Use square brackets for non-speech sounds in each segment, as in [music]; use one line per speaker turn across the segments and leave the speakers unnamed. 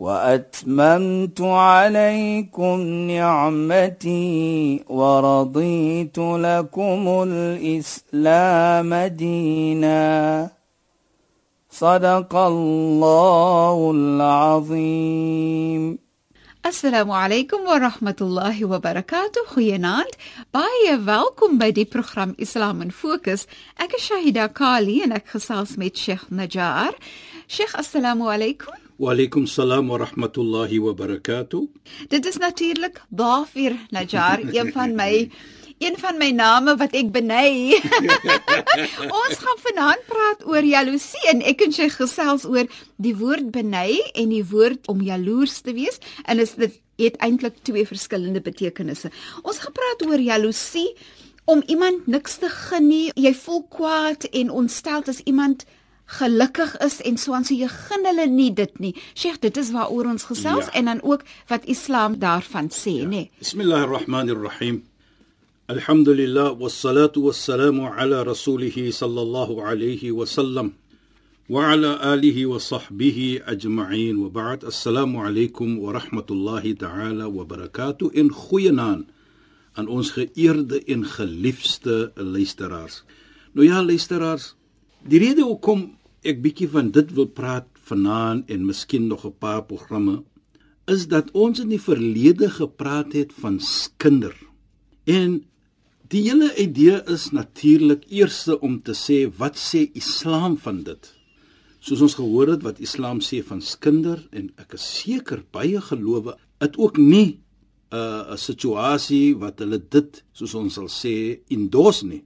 وأتممت عليكم نعمتي ورضيت لكم الإسلام دينا. صدق الله العظيم.
السلام عليكم ورحمة الله وبركاته. خيانات. باية والكم بدي برخرام إسلام فوكس. أك شهيدا كالي. أنك خصاص ميت شيخ نجار. شيخ السلام عليكم.
Wa alaykum salaam wa rahmatullahi wa barakatuh.
Dit is natuurlik Dafir Najjar, [laughs] een van my een van my name wat ek beny. [laughs] Ons gaan vanaand praat oor jaloesie en ek en sy gesels oor die woord beny en die woord om jaloers te wees en is dit het eintlik twee verskillende betekenisse. Ons gaan praat oor jaloesie om iemand niks te gun nie. Jy voel kwaad en ontstel as iemand gelukkig is en so aan so jy gun hulle nie dit nie. Sheikh, dit is waaroor ons gesels ja. en dan ook wat Islam daarvan sê, ja. nê. Nee.
Bismillahirrahmanirrahim. Alhamdulillah wassalatu wassalamu ala rasulih sallallahu alayhi wa sallam wa ala alihi wa sahbihi ajma'in wa ba'd. Assalamu alaykum wa rahmatullahi ta'ala wa barakatuh in goeienaand aan ons geëerde en geliefde luisteraars. Nou ja, luisteraars, die rede hoekom ek bietjie van dit wil praat vanaand en miskien nog 'n paar programme is dat ons in die verlede gepraat het van skinder. En Die hele idee is natuurlik eerste om te sê wat sê Islam van dit? Soos ons gehoor het wat Islam sê van skinder en ek is seker baie gelowe het ook nie 'n uh, situasie wat hulle dit soos ons sal sê indos nie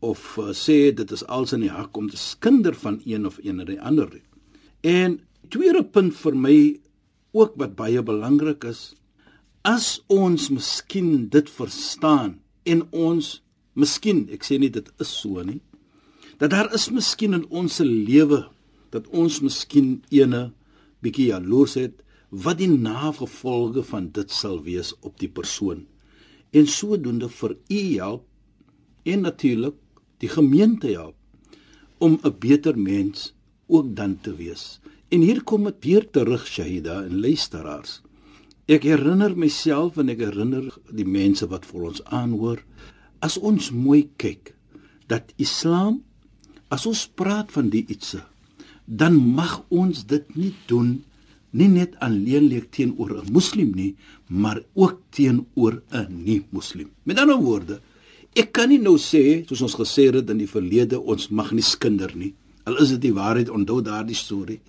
of uh, sê dit is als in die hak om te skinder van een of een of die ander. En tweede punt vir my ook wat baie belangrik is as ons miskien dit verstaan en ons miskien, ek sê nie dit is so nie, dat daar is miskien in ons se lewe dat ons miskien ene bietjie jaloers het wat die nagevolge van dit sal wees op die persoon en sodoende vir u help en natuurlik die gemeente help om 'n beter mens ook dan te wees. En hier kom dit weer terug Shahida en luisteraars. Ek herinner myself en ek herinner die mense wat vir ons aanhoor as ons mooi kyk dat Islam as ons praat van die ietsie dan mag ons dit nie doen nie net alleenlik teenoor 'n moslim nie maar ook teenoor 'n nie-moslim. Met ander woorde, ek kan nie nou sê soos ons gesê het in die verlede ons mag nie skinder nie. Al is dit die waarheid onthou daardie storie.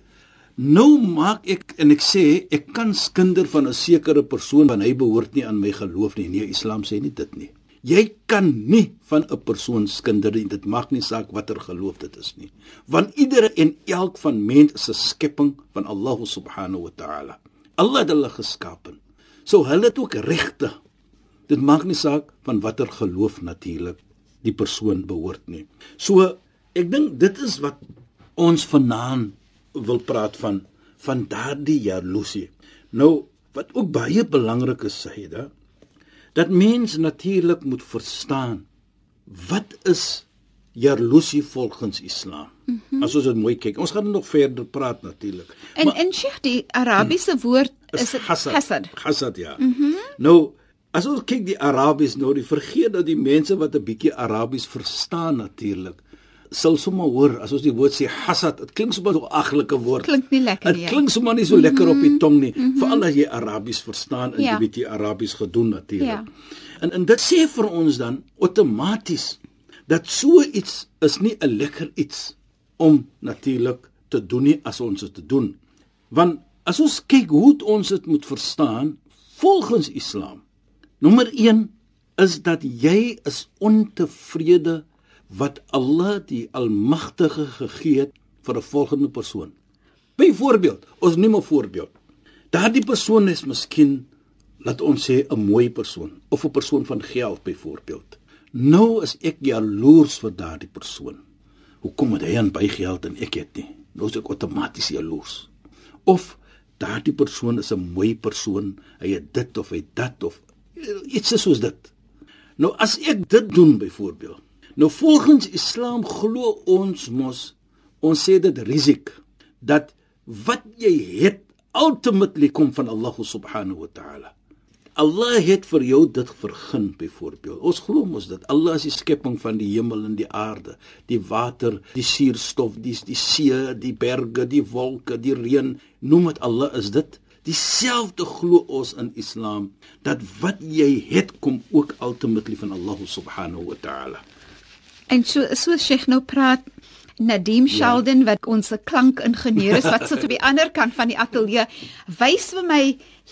Nou maak ek en ek sê ek kan skinder van 'n sekere persoon want hy behoort nie aan my geloof nie. Nee, Islam sê nie dit nie. Jy kan nie van 'n persoon skinder nie. Dit maak nie saak watter geloof dit is nie. Want iedere en elk van mens is 'n skepping van Allah subhanahu wa ta'ala. Allah het hulle geskaap. So hulle het ook regte. Dit maak nie saak van watter geloof natuurlik die persoon behoort nie. So ek dink dit is wat ons vanaand wil praat van van daardie jaloesie. Nou wat ook baie belangrik is dit dat mens natuurlik moet verstaan wat is jaloesie volgens Islam. Mm -hmm. As ons dit mooi kyk. Ons gaan nog verder praat natuurlik.
En maar, en Sheikh die Arabiese woord is, is
hasad.
Hasad,
hasad ja. Mm -hmm. Nou as ons kyk die Arabies nou, die vergeet dat die mense wat 'n bietjie Arabies verstaan natuurlik sal sommer hoor as ons die woord sê hasad, dit klink sommer so 'n aglike woord.
Klink nie lekker
nie. Dit klink sommer nie so mm -hmm. lekker op die tong nie, mm -hmm. veral as jy Arabies verstaan en ja. jy weet jy Arabies gedoen natuurlik. Ja. En en dit sê vir ons dan outomaties dat so iets is nie 'n lekker iets om natuurlik te doen nie as ons dit doen. Want as ons kyk hoe ons dit moet verstaan volgens Islam. Nommer 1 is dat jy is ontevrede wat Allah die Almagtige gegee het vir 'n volgende persoon. Byvoorbeeld, ons neem 'n voorbeeld. Daardie persoon is miskien laat ons sê 'n mooi persoon of 'n persoon van geld byvoorbeeld. Nou is ek jaloers vir daardie persoon. Hoekom het hy aan baie geld en ek het nie? Nou is ek outomaties jaloers. Of daardie persoon is 'n mooi persoon, hy het dit of hy dat of iets soos dit. Nou as ek dit doen byvoorbeeld. Nou volgens Islam glo ons mos ons sê dit risik dat wat jy het ultimately kom van Allah subhanahu wa ta'ala. Allah het vir jou dit vergun byvoorbeeld. Ons glo mos dat Allah is die skepping van die hemel en die aarde, die water, die suurstof, die die see, die berge, die wolke, die reën. Noem dit Allah is dit. Dieselfde glo ons in Islam dat wat jy het kom ook ultimately van Allah subhanahu wa ta'ala.
En so so Sheikh nou praat Nadim ja. Sheldon wat ons klankingenieur is wat sit op die [laughs] ander kant van die ateljee wys vir my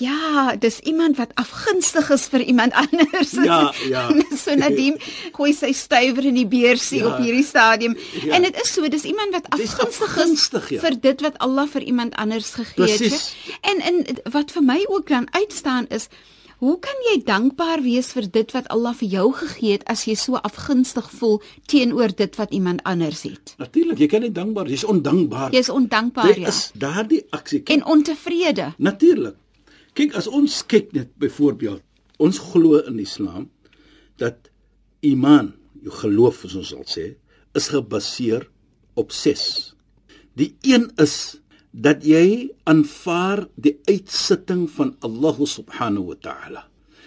ja dis iemand wat afgunstig is vir iemand anders
ja [laughs] ja
so Nadim gooi sy stywer in die beursie ja. op hierdie stadium ja. en dit is so dis iemand wat afgunstig, afgunstig is ja. vir dit wat Allah vir iemand anders gegee het en en wat vir my ook dan uitstaan is Hoe kan jy dankbaar wees vir dit wat Allah vir jou gegee het as jy so afgunstig voel teenoor dit wat iemand anders het?
Natuurlik, jy kan nie dankbaar, jy's ondankbaar.
Jy's ondankbaar,
ja. Dis daardie aksie.
En ontevrede.
Natuurlik. Kyk, as ons kyk net byvoorbeeld, ons glo in Islam dat iman, jou geloof, soos ons sal sê, is gebaseer op 6. Die een is dat jy aanvaar die uitsitting van Allah subhanahu wa ta'ala.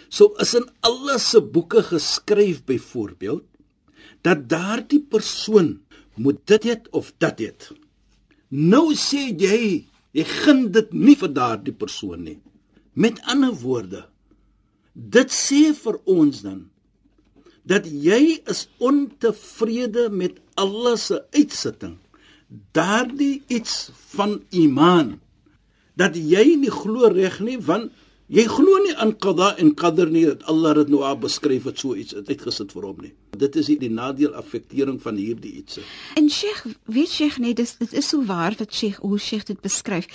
So is in Allah se boeke geskryf byvoorbeeld dat daardie persoon moet dit het of dat het. Nou sê jy, jy gun dit nie vir daardie persoon nie. Met ander woorde, dit sê vir ons dan dat jy is ontevrede met Allah se uitsitting daardie iets van iman dat jy nie glo reg nie want jy glo nie aan qada en qadar nie dat Allah dit nou al beskryf het so iets uitgesit vir hom nie. Dit is die nadeel affektering van hierdie iets.
En Sheikh weet Sheikh nee dis dit is so waar wat Sheikh hoe Sheikh dit beskryf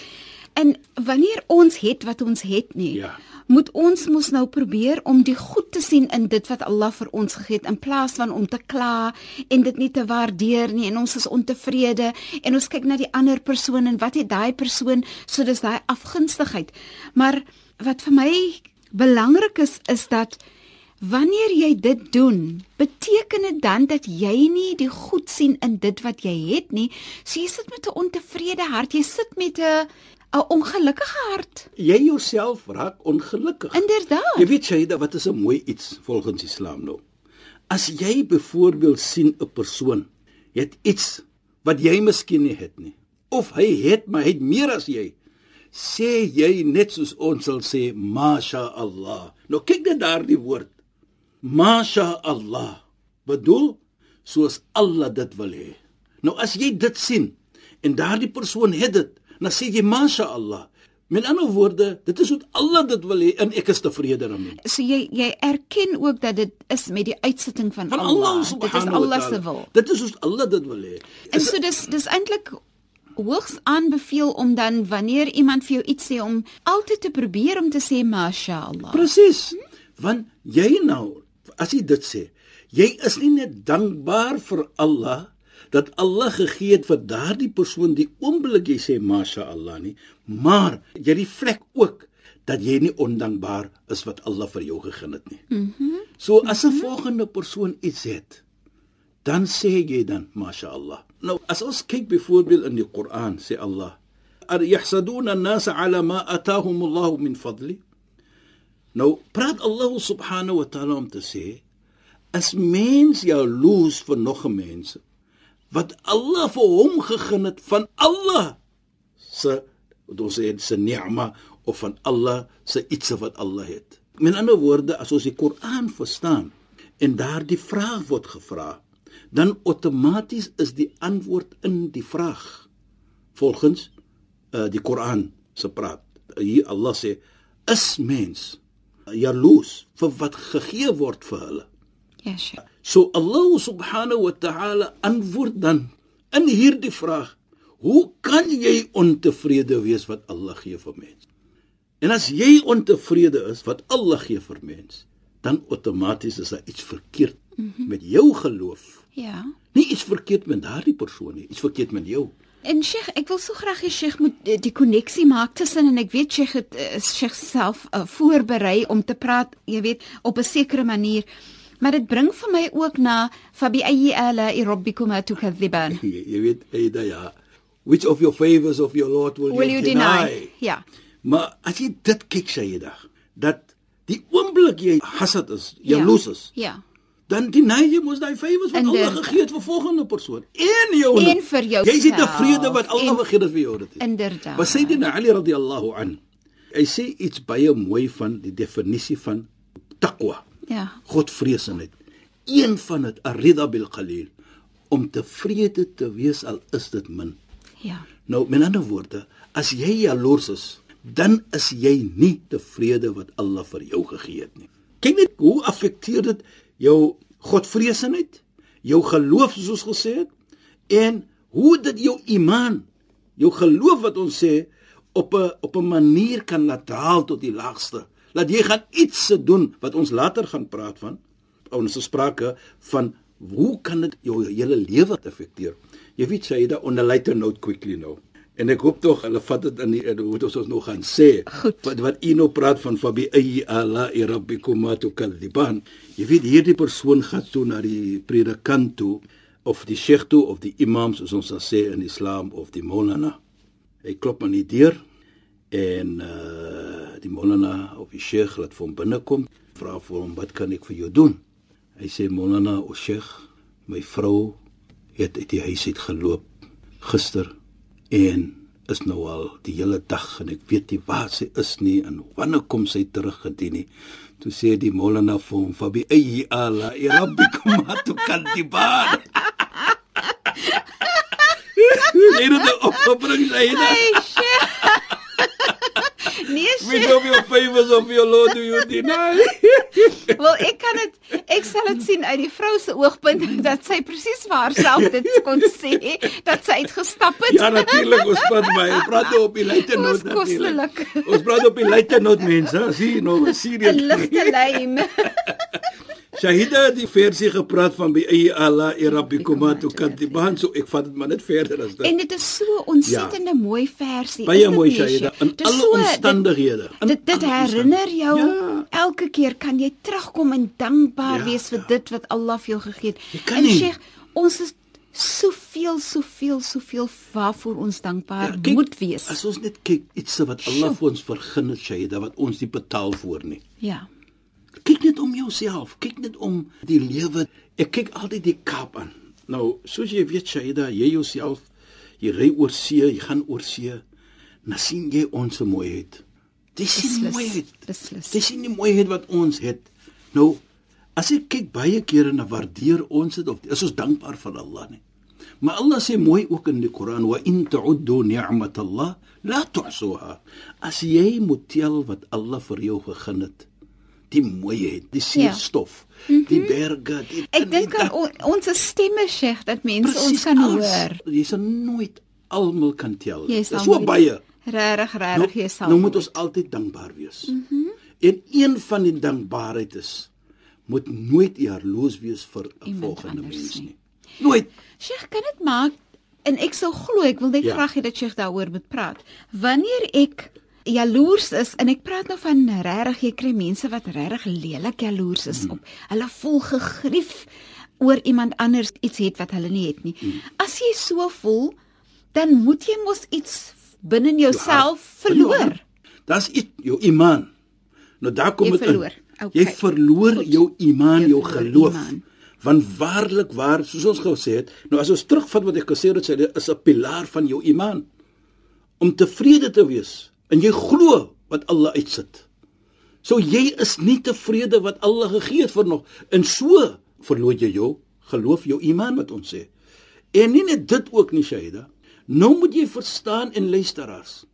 en wanneer ons het wat ons het nie ja. moet ons mos nou probeer om die goed te sien in dit wat Allah vir ons gegee het in plaas van om te kla en dit nie te waardeer nie. En ons is ontevrede. En ons kyk na die ander persoon en wat het daai persoon? So dis daai afgunstigheid. Maar wat vir my belangrik is is dat wanneer jy dit doen beteken dit dan dat jy nie die goed sien in dit wat jy het nie. So jy sit met 'n ontevrede hart. Jy sit met 'n 'n ongelukkige hart.
Jy jouself raak ongelukkig.
Inderdaad.
Jy weet jy dat wat is 'n mooi iets volgens Islam nou. As jy byvoorbeeld sien 'n persoon het iets wat jy miskien nie het nie of hy het maar hy het meer as jy sê jy net soos ons sal sê masha Allah. Nou kyk net daardie woord. Masha Allah. Bedoel soos Allah dit wil hê. Nou as jy dit sien en daardie persoon het dit dan sê jy masha Allah. Met ander woorde, dit is wat Allah dit wil hê en ek is tevrede daarmee.
So jy jy erken ook dat dit is met die uitsitting van, van Allah. Allah dit is Allah se wil.
Dit is wat Allah dit wil hê.
En so dis dis eintlik hoogs aanbeveel om dan wanneer iemand vir jou iets sê om altyd te probeer om te sê masha Allah.
Presies. Want jy nou as jy dit sê, jy is nie net dankbaar vir Allah dat Allah gegee het vir daardie persoon die oomblik jy sê masha Allah nie, maar jy reflek ook dat jy nie ondankbaar is wat Allah vir jou gegee het nie. Mhm. Mm so as 'n mm -hmm. volgende persoon iets het, dan sê jy dan masha Allah. Nou as ons kyk byvoorbeeld in die Koran sê Allah ar yahsaduna an-nas ala ma atahum Allah min fadli. Nou praat Allah subhanahu wa ta'ala om te sê as mens loos vir nog 'n mens wat Allah vir hom gegee het van Allah se wat ons sê se ni'ma of van Allah se iets wat Allah het. Met ander woorde, as ons die Koran verstaan en daardie vraag word gevra, dan outomaties is die antwoord in die vraag volgens uh, die Koran se praat. Hier Allah sê is mens jaloes vir wat gegee word vir hulle.
Ja, yes, sure.
So Allah subhanahu wa ta'ala antwoord dan in hierdie vraag: Hoe kan jy ontevrede wees wat Allah gee vir mens? En as jy ontevrede is wat Allah gee vir mens, dan outomaties is daar iets verkeerd mm -hmm. met jou geloof.
Ja.
Nie iets verkeerd met daardie persoon nie, iets verkeerd met jou.
En Sheikh, ek wil so graag hê Sheikh moet eh, die koneksie maak tussen en ek weet Sheikh het uh, Sheikh self uh, voorberei om te praat, jy weet, op 'n sekere manier. Maar dit bring vir my ook na fabi ayyi ala rabbikuma tukadhiban. [laughs]
Jy, jy weet, Aida ja. Which of your favors of your Lord will,
Will you
deny?
deny? Ja.
Maar as jy dit kyk Sayyida, dat die oomblik jy hasad is, jaloes is,
Ja.
dan deny jy mos daai favors wat Allah gegee het vir volgende persoon. En jou
En vir
Jy is nie
jouself.
tevrede wat Allah gegee het vir jou dit.
Inderdaad.
Maar Sayyidina Ali radhiyallahu an, hy sê iets baie mooi van die definisie van taqwa.
Ja.
Godvreesenheid. Een van dit arida bil qalil om tevrede te wees al is dit min.
Ja.
Nou met ander woorde, as jy jaloers is, dan is jy nie tevrede wat Allah vir jou gegee het nie. Kyk net hoe affekteer dit jou godvreesenheid, jou geloof soos gesê het en hoe dit jou iman, jou geloof wat ons sê op 'n op 'n manier kan laat daal tot die laagste. Laat jy gaan iets se doen wat ons later gaan praat van. Ons het sprake van hoe kan dit jou hele lewe affekteer? Jy weet sê jy da on a lighter note quickly nou. En ek hoop tog hulle vat dit in die in hoe dit ons nog gaan sê.
Goed.
Wat wat u nou praat van fabi ayyi ala rabbikuma tukadiban. Jy weet hierdie persoon gaan toe na die predikant toe of die sheikh toe of die imam soos ons sal sê in Islam of die maulana. Hy klop aan die deur en uh die maulana of die sheikh laat vir hom binnekom, vra vir hom wat kan ek vir jou doen? Hy sê maulana o sheikh, my vrou het uit die huis uit geloop gister en is nou al die hele dag en ek weet nie waar sy is nie en wanneer kom sy terug gedien nie. Toe sê die molenaar vir hom, "Fabi ayyi ala rabbikum atukadiban." [laughs] Hier het hy opgebring sy hele.
Nee,
Which
Sheikh.
of your favors of your Lord do you deny?
Wel, ek kan dit ek sal dit sien uit die vrou se oogpunt [laughs] dat sy presies vir haarself [laughs] dit kon sê dat sy uitgestap het.
Ja natuurlik, ons praat my, ons praat nou op die
Ons
noot natuurlik. Ons praat op die leiter [laughs] noot mense, sien nou, serieus.
'n ligte lyn.
Shahida het die versie gepraat van bi ayyi ala rabbikuma tukadiban, so ek vat dit maar net verder as dit.
En dit is so ontsettende ja. mooi versie.
Baie
dit
mooi Shahida in
Dit
alle
so-
omstandighede.
Dit dit
alle
herinner jou
Ja.
elke keer kan jy terugkom en dankbaar
Ja,
wees vir
ja.
dit wat Allah vir jou gegee het. En. Sheikh, ons is soveel soveel soveel waarvoor ons dankbaar
Ja, kyk,
moet wees.
As ons net kyk iets wat Allah
Sjoe.
vir ons vergun het Shahida wat ons nie betaal voor nie.
Ja.
Kyk net om jouself, kyk net om die lewe. Ek kyk altyd die Kaap aan. Nou, soos jy weet Shahida, jy jouself, jy ry oor see, jy gaan oor see, dan sien jy ons mooiheid. Dis die mooiheid.
beslis.
Dis die mooiheid wat ons het. Nou, as ek kyk baie kere na waardeer ons dit of is ons dankbaar vir Allah nie. Maar Allah sê mooi ook in die Koran wa in ta'uddu ni'matallah la tuhsuha. As jy moet tel wat Allah vir jou gegee het, die mooiheid, die suurstof, ja. mm -hmm. die berge, die
Mhm. Ek dink aan on, ons stemme Sheikh dat mense ons kan hoor.
Jy sal nooit almal kan tel. Dis so baie.
Regtig, regtig jy sal.
nou moet ons altyd dankbaar wees. Mm -hmm. En een van die dankbaarheid is moet nooit jaloers wees vir 'n volgende mens
nie.
Nooit.
Sheikh, kan dit maak en ek sou glo ek wil net
Ja.
ja. graag hê dat Sheikh daaroor moet praat. Wanneer ek jaloers is en ek praat nou van regtig jy kry mense wat regtig lelik jaloers is
Mhm.
op. Hulle voel gegrief oor iemand anders iets het wat hulle nie het nie.
Mhm.
As jy so voel, dan moet jy mos iets binne in jouself verloor.
Dis iets jou iman. Nou daar kom
Jy
dit in.
verloor. Okay.
Jy verloor
Goed.
jou iman,
Jy
jou
verloor
geloof.
iman.
Want waarlik waar, soos ons gesê het, nou as ons terugvat wat ek gesê het, sê dit is 'n pilaar van jou iman. Om tevrede te wees en jy glo wat Allah uitsit. So jy is nie tevrede wat Allah gegee het vir nog en so verloor jy jou geloof, jou iman wat ons sê. En nie net dit ook nie Shaida. Nou moet jy verstaan en luisteraars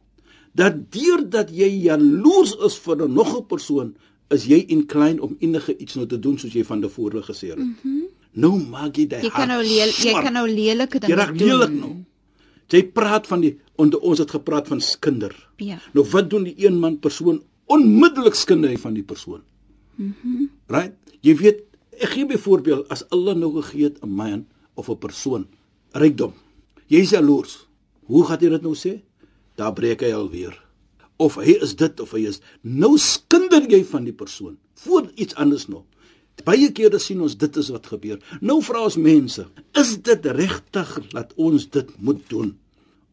dat deurdat jy jaloers is vir nog 'n persoon, is jy inclined om enige iets nou te doen soos jy van tevore gesê het. Mm -hmm. Nou maak jy daai
Jy kan nou leel, jy kan nou lelike
Jy
dinge
raak lelik
doen.
nou. Jy praat van die onder ons het gepraat van skinder.
Ja.
Nou wat doen die een man persoon onmiddellik skinder hy van die persoon? Mhm. Mm right? Jy weet, ek gee 'n voorbeeld as Allah nou gegee het 'n man of 'n persoon rykdom. Jy is jaloers. Hoe gaan jy dit nou sê? Daar breek hy alweer. Of hy is dit of hy is nou skinder jy van die persoon voor iets anders nog. Baie kere sien ons dit is wat gebeur. Nou vra ons mense, is dit regtig dat ons dit moet doen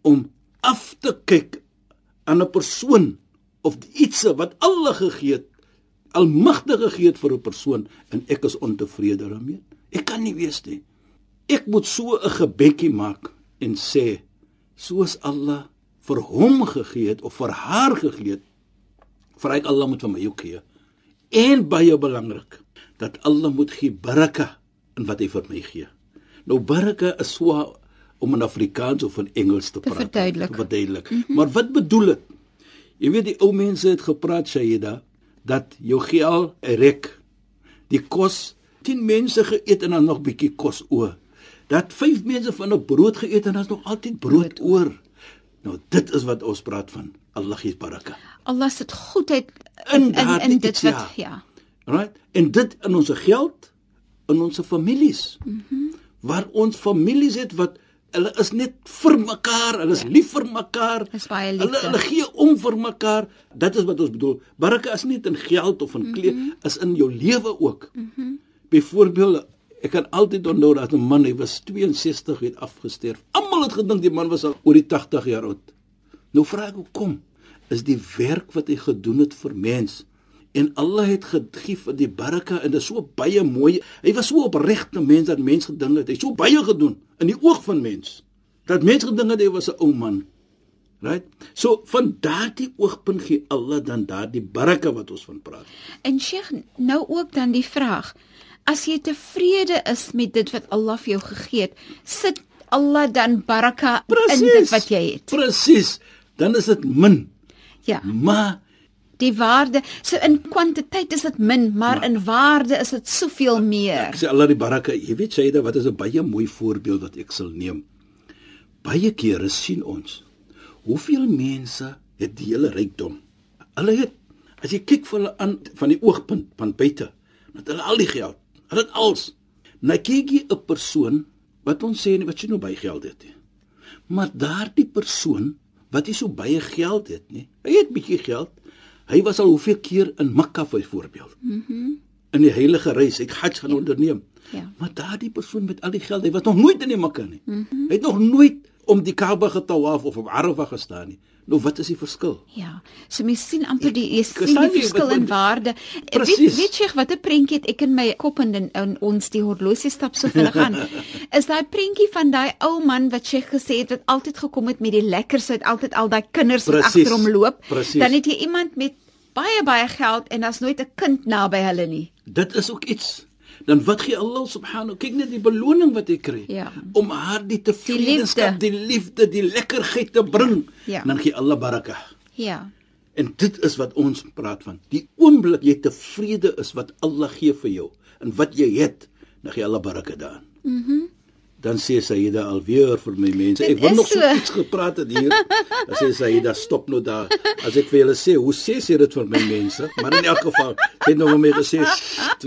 om af te kyk aan 'n persoon of iets wat Allah gegee het, almagtige gegee het vir 'n persoon en ek is ontevrede daarmee? Ek kan nie wees nie. Ek moet so 'n gebedjie maak en sê soos Allah vir hom gegee het of vir haar gegee het, vra ek Allah moet vir my ook gee. En baie belangrik, dat Allah moet gee baraka in wat hy vir my gee. Nou baraka is so om in Afrikaans of in Engels te,
te
praat.
Verduidelik.
Verduidelik. Mm -hmm. Maar wat bedoel dit? Jy weet die ou mense het gepraat Shaida dat jou geld rek. Die kos 10 mense geëet en dan nog bietjie kos oor. Dat 5 mense van 'n brood geëet en dan is nog altyd brood, brood oor. Nou dit is wat ons praat van. Allah gee baraka.
Allah se goedheid in in, in, in dit wat ja. ja.
Right? En dit in ons geld in ons families. Mhm. Mm waar ons families het wat hulle is net vir mekaar, hulle is ja. lief vir mekaar.
Baie lief.
Hulle hulle gee om vir mekaar. Dit is wat ons bedoel. Baraka is nie in geld of in mm -hmm. kleed, is in jou lewe ook. Mhm. Mm Byvoorbeeld Ek kan altyd onthou dat 'n man, hy was 62 het afgesterf. Almal het gedink die man was al oor die 80 jaar oud. Nou vra ek hoekom? Is die werk wat hy gedoen het vir mens en Allah het gegee vir die baraka en dit is so baie mooi. Hy was so opregte mens dat mense gedink het hy so baie gedoen in die oog van mens. Dat mense gedink het hy was 'n ou man. Right? So van daardie oogpunt gee Allah dan daardie baraka wat ons van praat.
En Sheikh, nou ook dan die vraag, as jy tevrede is met dit wat Allah vir jou gegee het, sit Allah dan baraka Precies, in dit wat jy het.
Presies. Dan is dit min.
Ja.
Maar
die waarde so in kwantiteit is dit min maar, maar in waarde is dit soveel meer
ek sê Allah die baraka jy weet Saida wat is 'n baie mooi voorbeeld wat ek sal neem baie kere sien ons hoeveel mense het die hele rykdom hulle het as jy kyk vir hulle aan van die oogpunt van buite dat hulle al die geld hulle het alles nou kyk jy 'n persoon wat ons sê wat jy nou baie geld het nie maar daardie persoon wat nie so baie geld het nie hy het bietjie geld Hy was al hoeveel keer in Mekka byvoorbeeld. Mhm. Mm in die heilige reis, hy het Hajj gaan ja. onderneem. Ja. Maar daardie persoon met al die geld, hy was nog nooit in die Mekka nie. Mm hy het nog nooit om die Kaaba getawaf of op Arafah gestaan nie. Nou wat is die verskil?
Ja. So mens sien amper die jy sien die verskil in waarde. Precies. Weet weet jy wat 'n prentjie het ek in my kop en in ons die horlosie stap so vinnig aan. [laughs] is daai prentjie van daai ou man wat sy gesê het wat altyd gekom het met die lekkers uit altyd al daai kinders wat agter hom loop.
Precies.
Dan het jy iemand met baie baie geld en daar's nooit 'n kind naby hulle nie.
Dit is ook iets. Dan wat gee Allah subhanahu kyk net die beloning wat hy kry
ja.
om haar die tevredenskap, die, die liefde, die lekkerheid te bring.
Ja.
Dan gee Allah baraka.
Ja.
En dit is wat ons praat van. Die oomblik jy tevrede is wat Allah gee vir jou en wat jy het, dan gee Allah baraka daarin. Mhm. Mm dan sê Saida alweer vir my mense ek wil nog so iets gepraat het hier dan sê Saida stop nou daar as ek vir julle sê hoe sê sy dit vir my mense maar in elk geval het nou met gesê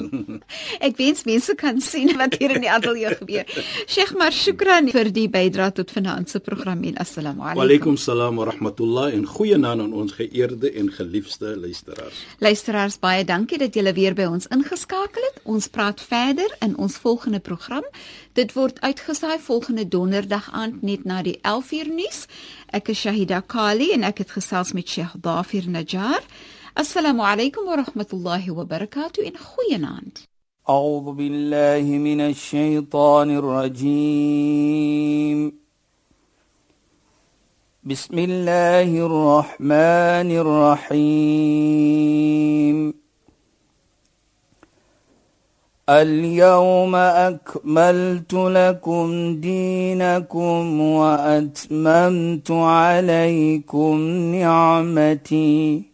[laughs]
ek wens mense kan sien wat hier in die ateljee gebeur. Sheikh maar shukran vir die bydrae tot vanaand se program en assalamu alaykum.
Wa alaykum salaam wa rahmatullah en goeie naand aan ons geëerde en geliefde luisteraars.
Luisteraars baie dankie dat julle weer by ons ingeskakel het. Ons praat verder in ons volgende program. Dit word uit uitgesaai volgende donderdag aand net na die 11uur nuus. Ek is Shahida Kali en ek het gesels met Sheikh Dafir Najjar. Alaykum wa rahmatullahi wa barakatuh in goeienaand.
أعوذ بالله من الشيطان الرجيم. بسم الله الرحمن الرحيم. اليوم أكملت لكم دينكم وأتممت عليكم نعمتي.